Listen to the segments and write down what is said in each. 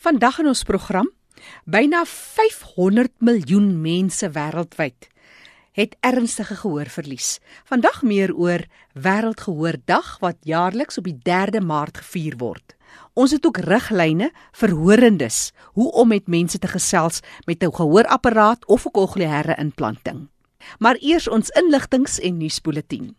Vandag in ons program, byna 500 miljoen mense wêreldwyd het ernstige gehoorverlies. Vandag meer oor Wêreldgehoordag wat jaarliks op die 3de Maart gevier word. Ons het ook riglyne vir hoorendes, hoe om met mense te gesels met 'n gehoorapparaat of 'n kokleaire implanting. Maar eers ons inligtings en nuusbulletin.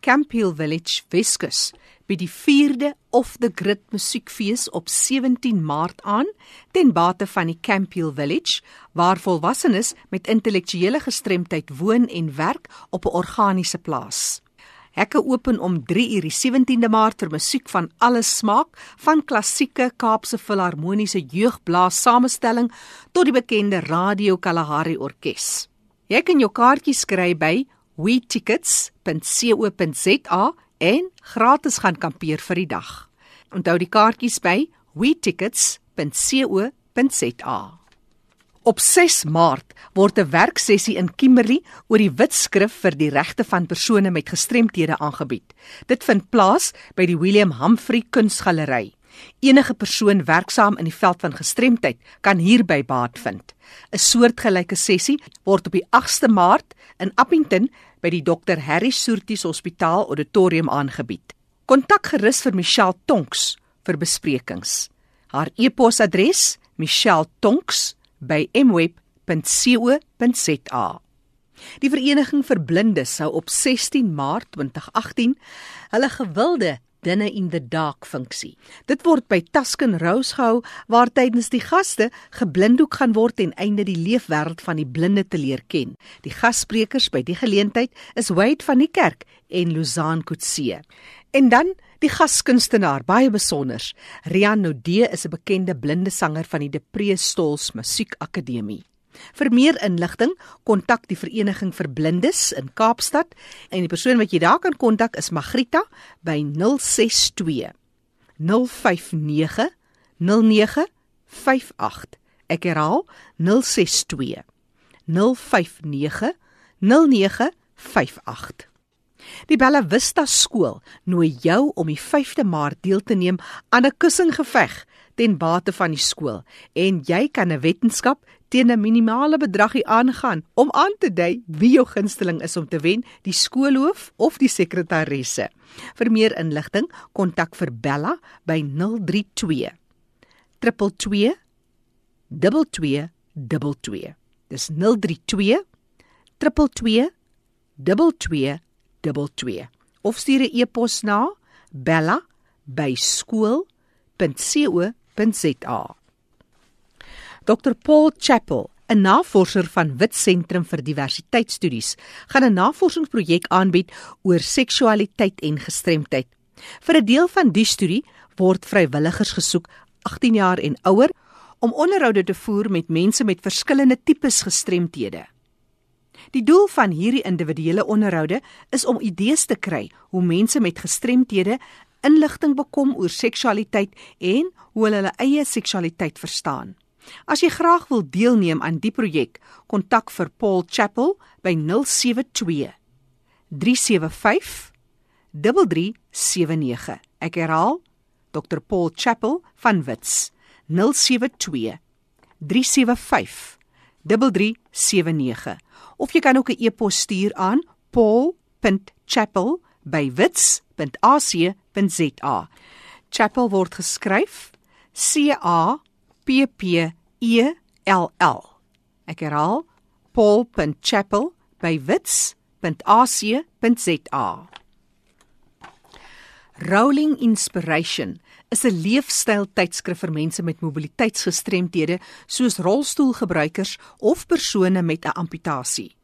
Camp Hill Village, Weskus, by die 4de of the Grid musiekfees op 17 Maart aan ten bate van die Camp Hill Village waar volwassenes met intellektuele gestremdheid woon en werk op 'n organiese plaas. Hekke open om 3 uur die 17de Maart vir musiek van alle smaak, van klassieke Kaapse Filharmoniese jeugblaas samestelling tot die bekende Radio Kalahari Orkees. Jy kan jou kaartjies kry by wetickets.co.za en gratis gaan kampeer vir die dag. Onthou die kaartjies by wetickets.co.za. Op 6 Maart word 'n werksessie in Kimberley oor die wetskrif vir die regte van persone met gestremthede aangebied. Dit vind plaas by die William Humphrey Kunsgalery. Enige persoon werksaam in die veld van gestremdheid kan hierby baat vind. 'n Soortgelyke sessie word op die 8ste Maart in Appington by die Dr Harry Surtis Hospitaal Auditorium aangebied. Kontak gerus vir Michelle Tonks vir besprekings. Haar e-posadres: michelletonks@mweb.co.za. Die Vereniging vir Blindes sou op 16 Maart 2018 hulle gewilde dinne in the dark funksie. Dit word by Tusken Rose gehou waar tydens die gaste geblinddoek gaan word en einde die leefwêreld van die blinde te leer ken. Die gassprekers by die geleentheid is Wade van die kerk en Luzan Kutse. En dan die gaskunstenaar, baie besonder. Rian Nodee is 'n bekende blinde sanger van die Depree Stols Musiekakademie. Vir meer inligting, kontak die Vereniging vir Blindes in Kaapstad en die persoon wat jy daar kan kontak is Magrita by 062 059 0958. Ek herhaal 062 059 0958. Die Bella Vista skool nooi jou om die 5de Maart deel te neem aan 'n kussinggeveg ten bate van die skool en jy kan 'n wetenskap teen 'n minimale bedragie aangaan om aan te dui wie jou gunsteling is om te wen, die skoolhoof of die sekretaresse. Vir meer inligting, kontak vir Bella by 032 222 2222. Dis 032 222 2222. Of stuur 'n e-pos na bella@skool.co.za. Dr Paul Chappell, 'n navorser van Wit Sentrum vir Diversiteitsstudies, gaan 'n navorsingsprojek aanbied oor seksualiteit en gestremdheid. Vir 'n deel van die studie word vrywilligers gesoek 18 jaar en ouer om onderhoude te voer met mense met verskillende tipes gestremthede. Die doel van hierdie individuele onderhoude is om idees te kry hoe mense met gestremthede inligting bekom oor seksualiteit en hoe hulle hulle eie seksualiteit verstaan. As jy graag wil deelneem aan die projek, kontak vir Paul Chapel by 072 375 3379. Ek herhaal, Dr Paul Chapel van Wits 072 375 3379 of jy kan ook 'n e-pos stuur aan paul.chapel@wits.ac.za. Chapel word geskryf C A P P E L L. Ek herhaal paul.chapel by wits.ac.za. Rolling Inspiration is 'n leefstyl tydskrif vir mense met mobiliteitsgestremthede soos rolstoelgebruikers of persone met 'n amputasie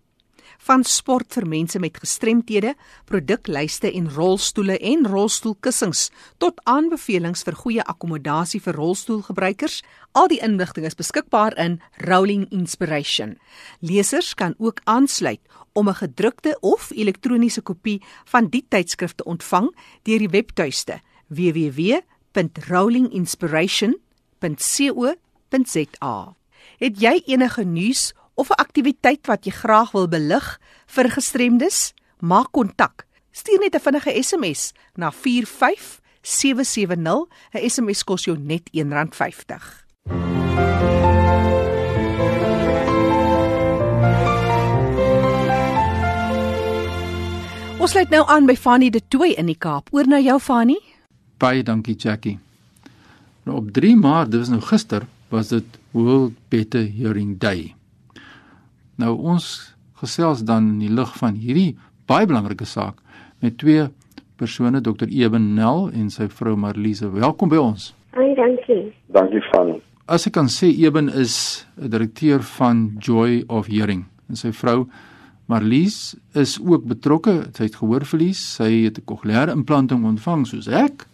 van sport vir mense met gestremthede, produklyste en rolstoele en rolstoelkussings tot aanbevelings vir goeie akkommodasie vir rolstoelgebruikers. Al die inligting is beskikbaar in Rolling Inspiration. Lesers kan ook aansluit om 'n gedrukte of elektroniese kopie van die tydskrif te ontvang deur die webtuiste www.rollinginspiration.co.za. Het jy enige nuus of 'n aktiwiteit wat jy graag wil belig vir gestremdes, maak kontak. Stuur net 'n vinnige SMS na 45770. 'n SMS kos jou net R1.50. Ons sluit nou aan by Fanny de Tooi in die Kaap. Oor na jou Fanny. Baie dankie Jackie. Nou op 3 Maart, dit was nou gister, was dit World Better Hearing Day. Nou ons gesels dan in die lig van hierdie baie belangrike saak met twee persone, Dr. Eben Nel en sy vrou Marliese. Welkom by ons. Baie dankie. Dankie Fanny. As ek kan sê Eben is 'n direkteur van Joy of Hearing en sy vrou Marlies is ook betrokke. Sy het gehoorverlies. Sy het 'n kokleaire implanting ontvang soos ek.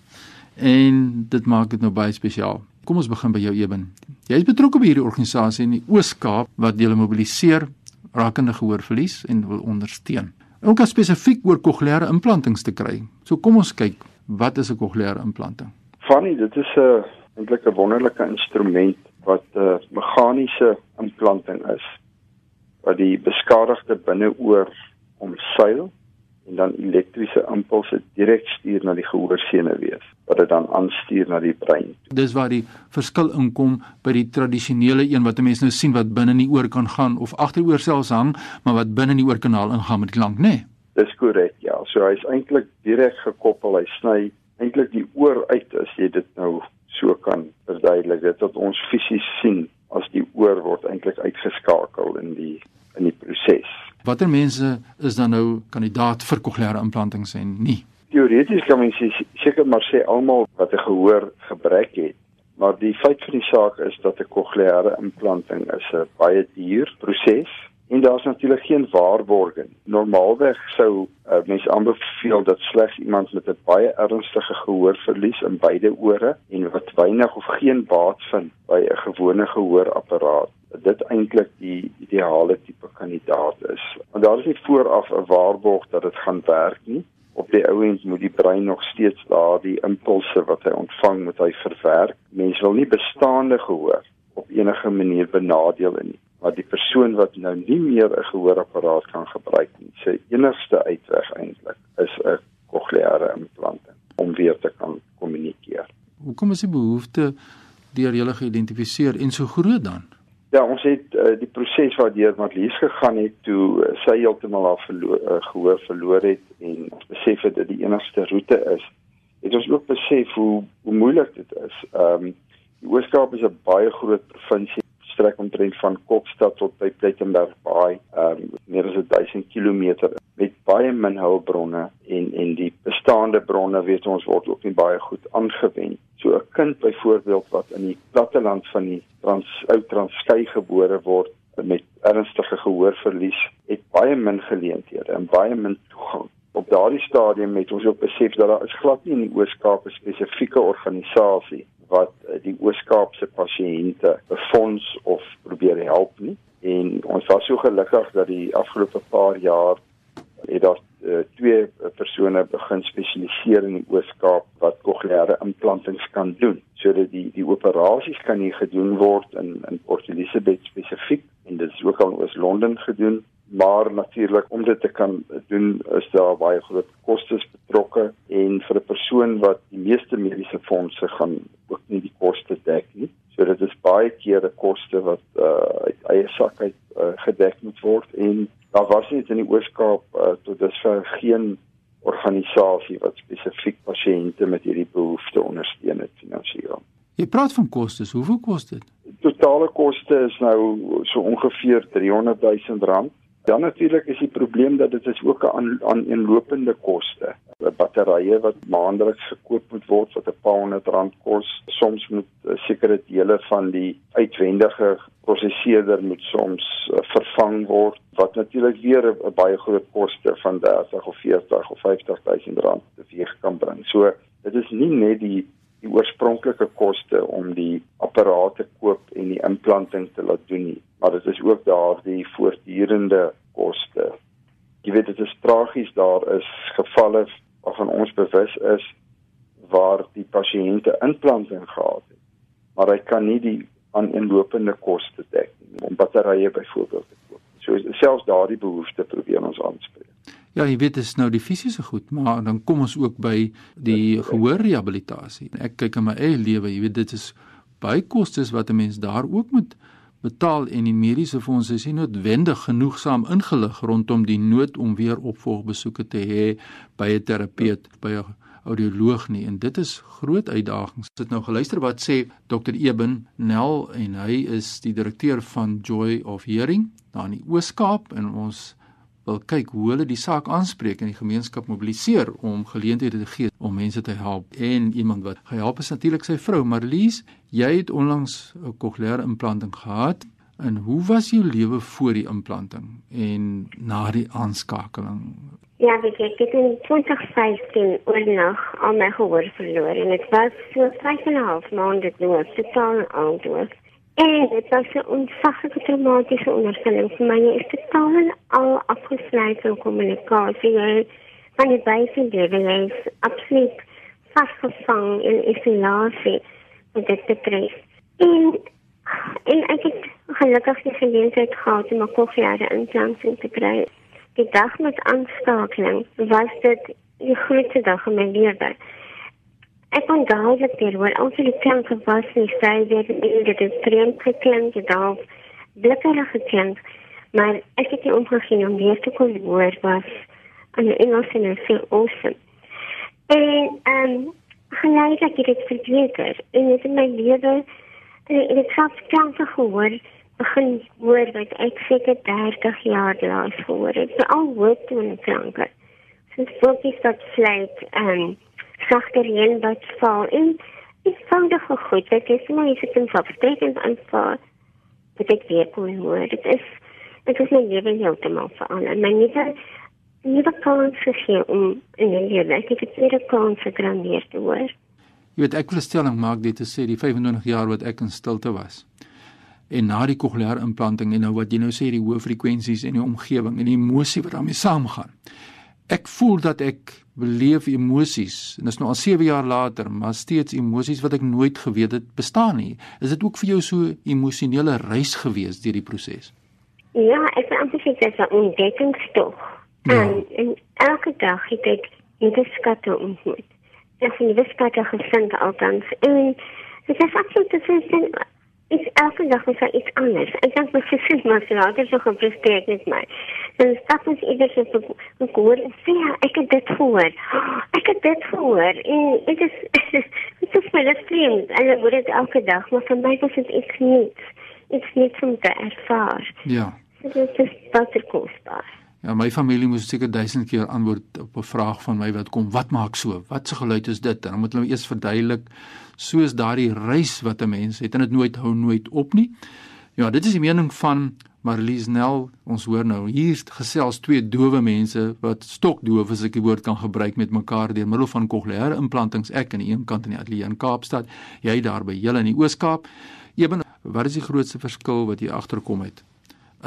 En dit maak dit nou baie spesiaal. Kom ons begin by jou Eben. Jy is betrokke by hierdie organisasie in die Oos-Kaap wat julle mobiliseer rakende gehoorverlies en wil ondersteun. Ook as spesifiek oor kokleaire implantings te kry. So kom ons kyk, wat is 'n kokleaire implanting? Fanny, dit is 'n eintlik 'n wonderlike instrument wat 'n uh, meganiese implanting is wat die beskadigde binneoor omseil en dan elektriese impulse direk stuur na die gehoorsenuwees wat dit dan aanstuur na die brein. Dis waar die verskil inkom by die tradisionele een wat 'n mens nou sien wat binne in die oor kan gaan of agteroor selfs hang, maar wat binne in die oorkanaal ingaan met klank, nê? Nee? Dis korrek, ja. So hy's eintlik direk gekoppel. Hy sny eintlik die oor uit as jy dit nou so kan verduidelik. Dit wat ons fisies sien as die oor word eintlik uitgeskakel in die in die proses. Watter mense is dan nou kandidaat vir kokleaire implantings en nie? Teoreties kan mens seker maar sê almal wat 'n gehoor gebrek het, maar die feit van die saak is dat 'n kokleaire implanting is 'n baie duur proses en daar's natuurlik geen waarborging. Normaalweg sou uh, mens aanbeveel dat slegs iemand met 'n baie ernstige gehoorverlies in beide ore en wat weinig of geen baat vind by 'n gewone gehoorapparaat dit eintlik die ideale tipe kandidaat is. Want daar is nie vooraf 'n waarborg dat dit gaan werk nie. Op die ouens moet die brein nog steeds daardie impulse wat hy ontvang moet hy verwerk. Mense wil nie bestaande gehoor op enige manier benadeel nie. Maar die persoon wat nou nie meer 'n gehoorapparaat kan gebruik nie, sy enigste uitweg eintlik is 'n kokleaire implanting om weer te kan kommunikeer. Hoekom is die behoefte deur julle geïdentifiseer en so groot dan? Ja, ons het uh, die proses waardeur Marlies gegaan het toe uh, sy heeltemal haar verloor, uh, gehoor verloor het en ons besef het dit die enigste roete is. Het ons ook besef hoe hoe moeilik dit is. Ehm um, die Oos-Kaap is 'n baie groot provinsie, strek omtrent van Kokstad tot by Plettenberg Baai, ehm um, meer as 1000 km met baie min hulpbronne en en die bestaande bronne weet ons word ook nie baie goed aangewend. So 'n kind byvoorbeeld wat in die platteland van die trans ou Transkei gebore word met ernstige gehoorverlies, het baie min geleenthede en baie min toegang. Op daardie stadium het ons ook besef dat daar is glad nie in die Oos-Kaap 'n spesifieke organisasie wat eh, die Oos-Kaapse pasiënte befonds of probeer help nie. En ons was so gelukkig dat die afgelope paar jaar het daar uh, twee persone begin spesialiseer in die Oos-Kaap wat kokleaire implantings kan doen. Sodat die die operasies kan hier gedoen word in in Port Elizabeth spesifiek en dit is ook al in Oos-London gedoen, maar natuurlik om dit te kan doen is daar baie groot kostes betrokke en vir 'n persoon wat die meeste mediese fondse gaan ook nie die koste dek nie. So dit is baie keer 'n koste wat uh, uit eie sak uit uh, gedek moet word en daar was nie in die Oos-Kaap uh, tot dusver geen organisasie wat spesifiek pasiënte met hierdie behoefte ondersteun het finansiëel. Jy praat van kostes, hoeveel kos dit? Totale koste is nou so ongeveer 300 000 rand. Dan natuurlik is die probleem dat dit is ook 'n aan inlopende koste. Batterye wat maandeliks gekoop moet word wat 'n paar honderd rand kos. Soms moet uh, sekere dele van die uitwendige prosesseerder moet soms uh, vervang word wat natuurlik weer 'n baie groot koste van 30 of 40 of 50 000 rand teweeg kan bring. So dit is nie net die die oorspronklike koste om die apparate koop en die implanting te laat doen nie, maar dit is ook daardie voortdurende koste. Jy weet dit is tragies daar is gevalle waarvan ons bewus is waar die pasiënte implanting gehad het, maar hy kan nie die aaneenlopende koste dek nie om batterye byvoorbeeld te koop. So selfs daardie behoefte probeer ons aanspreek. Ja, jy weet dit is nou die fisiese goed, maar dan kom ons ook by die gehoorrehabilitasie. Ek kyk in my eie lewe, jy weet dit is baie kostes wat 'n mens daar ook moet betaal en die mediese fondse is nie noodwendig genoegsaam ingelig rondom die nood om weer opvolgbesoeke te hê by 'n terapeut by 'n audioloog nie en dit is groot uitdagings. Sit nou geluister wat sê Dr Eben Nel en hy is die direkteur van Joy of Hearing daar in die Oos-Kaap en ons wil kyk hoe hulle die saak aanspreek en die gemeenskap mobiliseer om geleenthede te gee om mense te help. En iemand wat gehelp is natuurlik sy vrou Marlies jy het onlangs 'n kokleaire implanting gehad. En hoe was jou lewe voor die implanting en na die aanskakeling? Ja, weet jy, ek het in 2015 oornag al my gehoor verloor en dit was so 5 en 'n half maande dood, totaal aandoen. En dit was 'n onsaglike traumatiese ondervinding vir my. Ek het totaal al afgesluit van kommunikasie. Jy van die buitenlewe is absoluut vasgevang in isolasie met dit betref. En en ek het gelukkig die geleentheid gehad om 'n kokleaire implanting te kry. Die dag met aanstakeling was dit die grootste dag in my lewe. Ek kon duidelik hier hoor al die klanke was nie sy weer in dit het vreemd geklink het daar blikkerig geklink maar ek het nie omgegeen om weer te kon hoor was die Engels en het veel awesome. En um, geleidelijk het het verbeter en het in my lewe en het zelfs klanke gehoor begin hoor wat ek zeker 30 jaar laas gehoor het so al woord toen klanke. Soos voelkies wat vlijt en um, sagter reën wat val en eenvoudige goed wat is maar jy sit in verstrekend aanvaar dit ek weer kon hoor. Dit is dit is my lewe heeltemal verander. My nuwe nuwe kans gegee om in die lewe ek het weer 'n kans gekry om weer te hoor. Jy weet ek wil stelling maak dit te sê die 25 jaar wat ek in stilte was en na die kokleaire implanting en nou wat jy nou sê die hoë frekwensies en die omgewing en die emosie wat daarmee saamgaan ek voel dat ek beleef emosies en dit is nou al 7 jaar later maar steeds emosies wat ek nooit geweet het bestaan nie. Is dit ook vir jou so emosionele reis gewees deur die proses? Ja ek het amper sê dit is 'n ontdekkingstog. Ja. en, en elke dag het ek nuwe skatte ontmoet. Ek het nuwe skatte gevind altans en dit is absoluut te is elke dag was iets anders. Ek dink my sussie maar sy het so gepresteer met my. En stap ons iewers op 'n koor en sê ja, ek het dit gehoor. Ek het dit gehoor. En dit is dit is my vreemd. En ek hoor dit elke dag, maar vir my was dit iets nuuts. Iets nuuts om te ervaar. Ja. Dit is baie kosbaar. Ja, my familie moes seker duisend keer antwoord op 'n vraag van my wat kom, wat maak so? Wat se geluid is dit? En dan moet hulle eers verduidelik soos daardie reis wat 'n mens het en dit nooit hou nooit op nie. Ja, dit is die mening van Marlies Nel. Ons hoor nou hier gesels twee dowe mense wat stokdoof as ek die woord kan gebruik met mekaar deur middel van kokleaire implantings. Ek aan die een kant in die ateljee in Kaapstad, jy daar by julle in die Oos-Kaap. Eben, wat is die grootste verskil wat jy agterkom het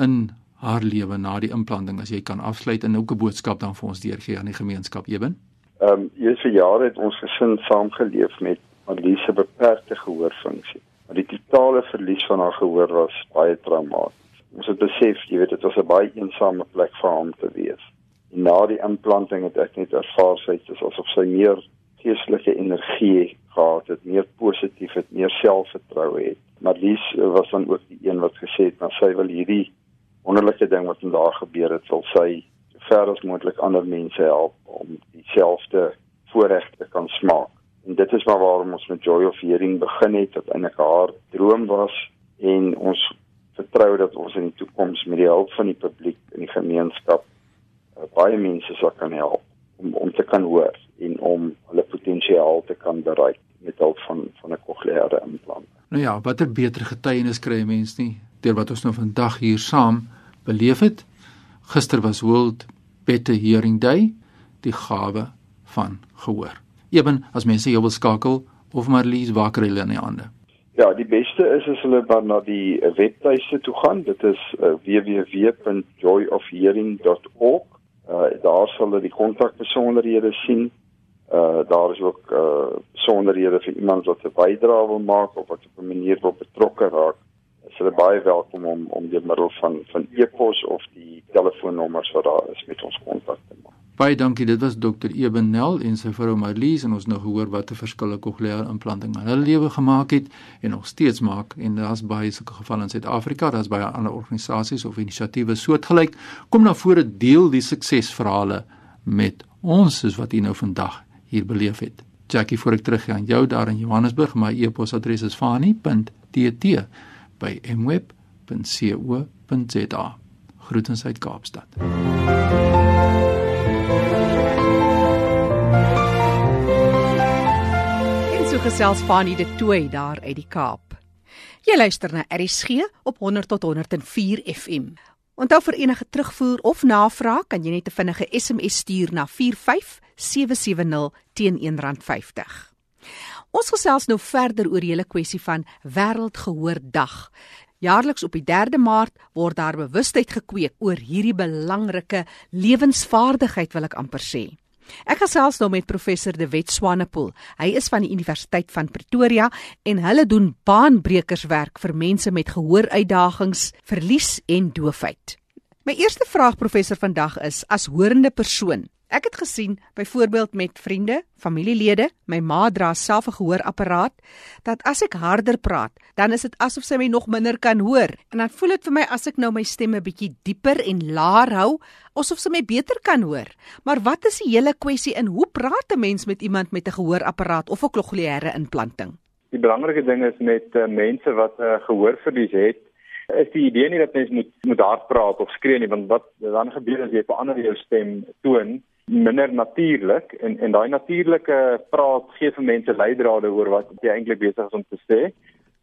in haar lewe na die implanting as jy kan afsluit en ook 'n boodskap dan vir ons deurgee aan die gemeenskap Eben? Ehm um, hier vir jare het ons gesin saamgeleef met Marliese beperkte gehoorfunksie. Maar die totale verlies van haar gehoor was baie traumaties. Ons het besef, jy weet, dit was 'n baie eensame plek vir hom te wees. En na die implanting het ek net ervaar sy het asof sy meer geestelike energie gehad het, meer positief het, meer selfvertroue het. Marliese was dan ook die een wat gesê het, "Maar sy wil hierdie wonderlike ding wat vandag gebeur het, sal sy ver as moontlik ander mense help om dieselfde voorregte te kan smaak." En dit is maar waarom ons met Joy of Hearing begin het, wat eintlik haar droom was en ons vertrou dat ons in die toekoms met die hulp van die publiek en die gemeenskap uh, baie mense sal kan help om om te kan hoor en om hulle potensiaal te kan bereik met hulp van van 'n kokleaire implant. Nou ja, watter beter getuienis kry mense nie deur wat ons nou vandag hier saam beleef het. Gister was World Better Hearing Day, die gawe van gehoor. Eben as mense jou wil skakel of Marlies wakker hulle in die hande. Ja, die beste is as hulle dan na die webtuiste toe gaan. Dit is uh, www.joyofhearing.org. Uh, daar sal hulle die kontakbesonderhede sien. Uh, daar is ook uh, besonderhede vir iemand wat 'n bydrae wil maak of wat op 'n manier wil betrokke raak. Is hulle baie welkom om om deur middel van van e-pos of die telefoonnommers wat daar is met ons kontak te maak. Baie dankie. Dit was Dr. Eben Nel en sy vrou Marlies en ons nou gehoor wat 'n verskille kokleaire implanting in hulle lewe gemaak het en nog steeds maak en daar's baie sulke gevalle in Suid-Afrika. Daar's baie ander organisasies of inisiatiewe soortgelyk. Kom na vore deel die suksesverhale met ons soos wat u nou vandag hier beleef het. Jackie, voor ek teruggaan jou daar in Johannesburg, my e-posadres is fani.tt by mweb.co.za. Groetens uit Kaapstad. En so gesels Fanie de Tooi daar uit die Kaap. Jy luister na RSG op 100 tot 104 FM. Onthou vir enige terugvoer of navraag kan jy net 'n vinnige SMS stuur na 45770 teen R1.50. Ons gesels nou verder oor die hele kwessie van Wêreldgehoordag. Jaarliks op die 3de Maart word daar bewustheid gekweek oor hierdie belangrike lewensvaardigheid wil ek amper sê. Ek gesels nou met professor De Wet Swanepoel. Hy is van die Universiteit van Pretoria en hulle doen baanbrekerswerk vir mense met gehooruitdagings, verlies en doofheid. My eerste vraag professor vandag is as horende persoon, Ek het gesien byvoorbeeld met vriende, familielede, my ma dra self 'n gehoorapparaat, dat as ek harder praat, dan is dit asof sy my nog minder kan hoor. En dan voel dit vir my as ek nou my stem 'n bietjie dieper en laer hou, asof sy my beter kan hoor. Maar wat is die hele kwessie in hoe praat 'n mens met iemand met 'n gehoorapparaat of 'n cochleaire implanting? Die belangrike ding is met uh, mense wat 'n uh, gehoorverlies het, is die idee nie dat mens moet moet hard praat of skree nie, want wat dan gebeur as jy verander jou stem toon minder natuurlik en en daai natuurlike praat gee vir mense leidrade oor wat jy eintlik besig is om te sê.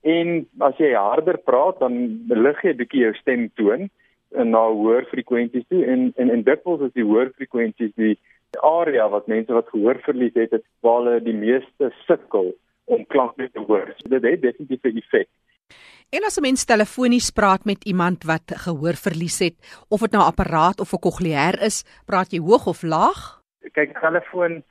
En as jy harder praat dan lig jy 'n bietjie jou stemtoon na hoër frekwensies toe en en en dikwels is die hoër frekwensies die area wat mense wat gehoor verlies het, het waar hulle die meeste sukkel om klanke te hoor. So dit het definitief 'n effek. En as 'n mens telefonies praat met iemand wat gehoor verlies het, of dit nou 'n apparaat of 'n cochleair is, praat jy hoog of laag? Kyk, telefoon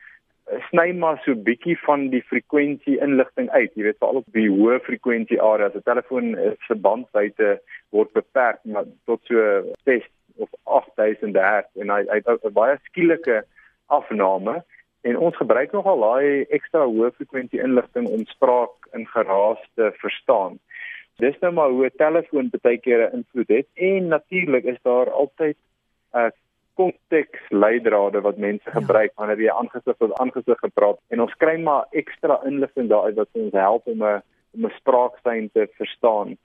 sny maar so bietjie van die frekwensie inligting uit. Jy weet, veral op die hoë frekwensie areas. 'n Telefoon se bandwydte word beperk maar tot so 6 of 8000 Hz en hy hy het 'n baie skielike afname en ons gebruik nogal daai ekstra hoë frekwensie inligting om spraak in geraas te verstaan. Dis nou maar hoe 'n telefoon baie keer 'n invloed het en natuurlik is daar altyd 'n uh, konteks leidrade wat mense ja. gebruik wanneer jy aangesig tot aangesig gepraat en ons kry maar ekstra inligting daar wat ons help om 'n om 'n spraakstyn te verstaan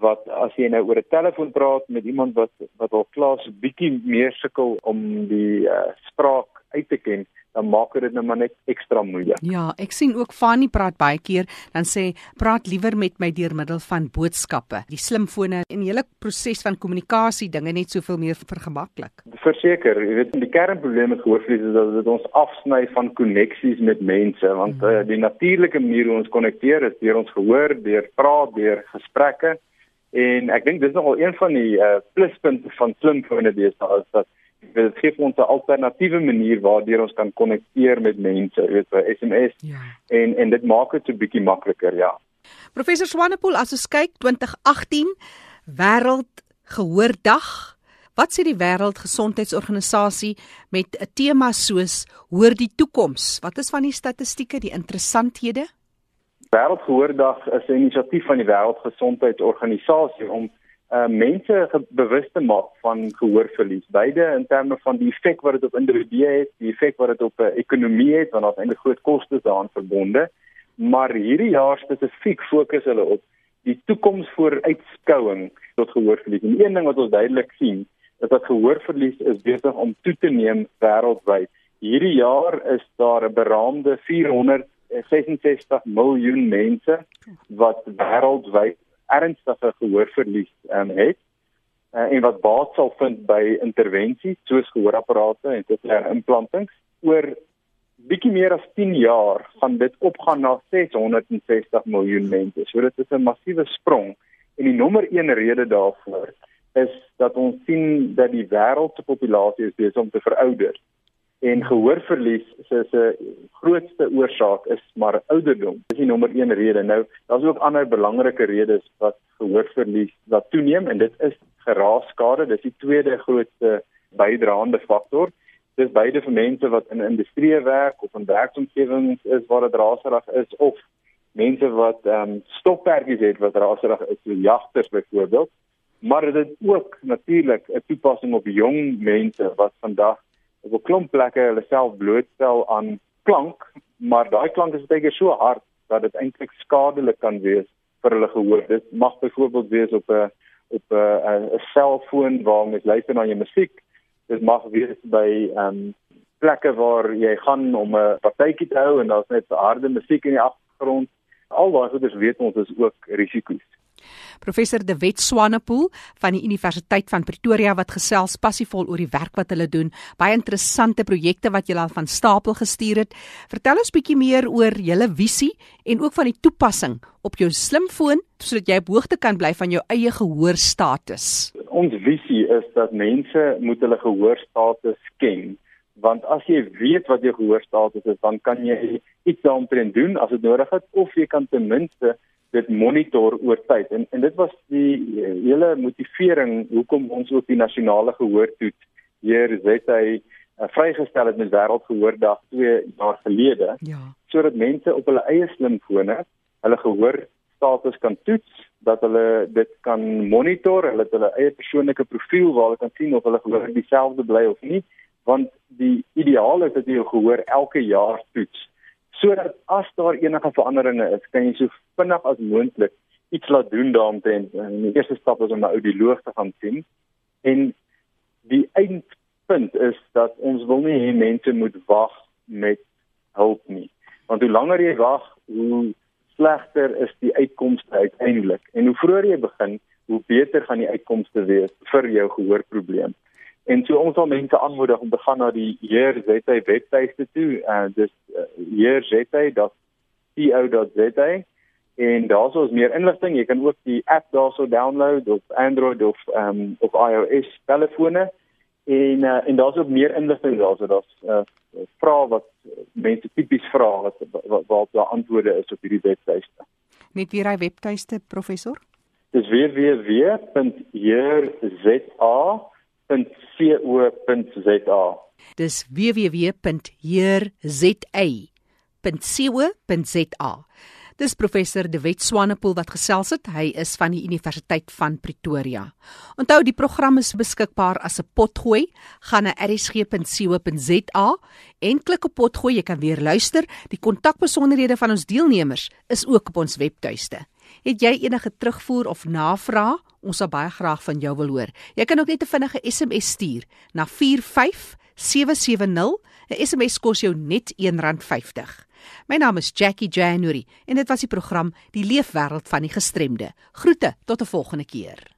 wat as jy nou oor 'n telefoon praat met iemand wat wat al klaar so bietjie meer sukkel om die uh, spraak uit te ken dan maak dit nou maar net ekstra moeilik. Ja, ek sien ook Fanny praat baie keer dan sê praat liewer met my deur middel van boodskappe. Die slimfone en die hele proses van kommunikasie dinge net soveel meer vergemaklik. Verseker, jy weet die kernprobleem met gehoorverlies is dat dit ons afsny van koneksies met mense want mm. uh, die natuurlike manier hoe ons konnekteer is deur ons gehoor, deur praat, deur gesprekke. En ek dink dis nogal een van die uh, pluspunte van slimfone deesdae is dat dit gee ons 'n alternatiewe manier waardeur ons kan konnekteer met mense, jy weet, by SMS. Ja. En en dit maak dit so bietjie makliker, ja. Professor Swanepoel, as ons kyk 2018 wêreld gehoordag, wat sê die wêreldgesondheidsorganisasie met 'n tema soos hoor die toekoms? Wat is van die statistieke, die interessanthede? Wêreldgehoordag is 'n inisiatief van die wêreldgesondheidsorganisasie om uh mense bewus te maak van gehoorverlies, beide in terme van die effek wat dit op individue het, die effek wat dit op 'n uh, ekonomie het, want daar's eintlik groot kostes daaraan verbonde. Maar hierdie jaar spesifiek fokus hulle op die toekomsvooruitskouing tot gehoorverlies. En een ding wat ons duidelik sien, is dat gehoorverlies is besig om toe te neem wêreldwyd. Hierdie jaar is daar 'n beraamde 466 miljoen mense wat wêreldwyd ernstige gehoorverlies um, het uh, en wat baat sal vind by intervensies soos gehoorapparate en cochlear implantings oor bietjie meer as 10 jaar gaan dit opgaan na 660 miljoen mense. So dit is 'n massiewe sprong en die nommer 1 rede daarvoor is dat ons sien dat die wêreld se populasie besig om te verouder en gehoorverlies se se grootste oorsaak is maar ouderdom. Dis die nommer 1 rede. Nou, daar's ook ander belangrike redes wat gehoorverlies laat toeneem en dit is geraasskade. Dis die tweede grootste bydraende faktor Dis beide vir mense wat in industrie werk of in werksomgewings is waar dit raserig is of mense wat ehm um, stokperdjies het wat raserig is, so jagters byvoorbeeld. Maar dit is ook natuurlik 'n toepassing op jong mense wat vandag op 'n klomp plekke hulle self blootstel aan klank, maar daai klank is baie so hard dat dit eintlik skadelik kan wees vir hulle gehoor. Dit mag byvoorbeeld wees op 'n op 'n 'n selfoon waar mens luister na jou musiek. Dit mag wees by ehm um, plekke waar jy gaan om 'n partytjie te hou en daar's net harde musiek in die agtergrond. Al daai goeders weet ons is ook risiko's. Professor De Wet Swanepoel van die Universiteit van Pretoria wat gesels passievol oor die werk wat hulle doen. Baie interessante projekte wat julle al van stapel gestuur het. Vertel ons bietjie meer oor julle visie en ook van die toepassing op jou slimfoon sodat jy op hoogte kan bly van jou eie gehoorstatus. Ons visie is dat mense moet hulle gehoorstatus ken want as jy weet wat jou gehoorstatus is dan kan jy iets daaroor doen as dit nodig is of jy kan ten minste dit monitor oor tyd. En en dit was die uh, hele motivering hoekom ons ook die nasionale gehoortoets hier het hy uh, vrygestel het met wêreldgehoordag 2 jaar gelede ja. sodat mense op hulle eie slimfone hulle gehoor status kan toets dat hulle dit kan monitor hulle het hulle eie persoonlike profiel waar hulle kan sien of hulle gehoor dieselfde bly of nie want die ideaal is dat jy jou gehoor elke jaar toets sodat as daar enige veranderinge is, kan jy so vinnig as moontlik iets laat doen daaromtrent. En die eerste stap is om 'n audioloog te gaan sien. En die eindpunt is dat ons wil nie hê mense moet wag met hulp nie. Want hoe langer jy wag, hoe slegter is die uitkomste uiteindelik. En hoe vroeër jy begin, hoe beter gaan die uitkomste wees vir jou gehoorprobleem. En so ons wil mense aanmoedig om te gaan na die Heer ZT webtuiste toe. Uh dis uh, Heer ZT.co.za en daarso is meer inligting. Jy kan ook die app daarso download op Android of um of iOS telefone. En uh, en daar's ook meer inligting daarso. Daar's uh vrae wat mense tipies vra wat wat wat daar antwoorde is op hierdie webtuiste. Net weer hy webtuiste professor. Dis www.heerza www.heerza.co.za. Dis www.heerza.co.za. Dis professor De Wet Swanepoel wat gesels het. Hy is van die Universiteit van Pretoria. Onthou die program is beskikbaar as 'n potgooi. Gaan na rsg.co.za en klik op potgooi. Jy kan weer luister. Die kontakbesonderhede van ons deelnemers is ook op ons webtuiste. Het jy enige terugvoer of navraag? Ons sal baie graag van jou wil hoor. Jy kan ook net 'n vinnige SMS stuur na 45770. 'n SMS kos jou net R1.50. My naam is Jackie January en dit was die program Die Leefwêreld van die Gestremde. Groete tot 'n volgende keer.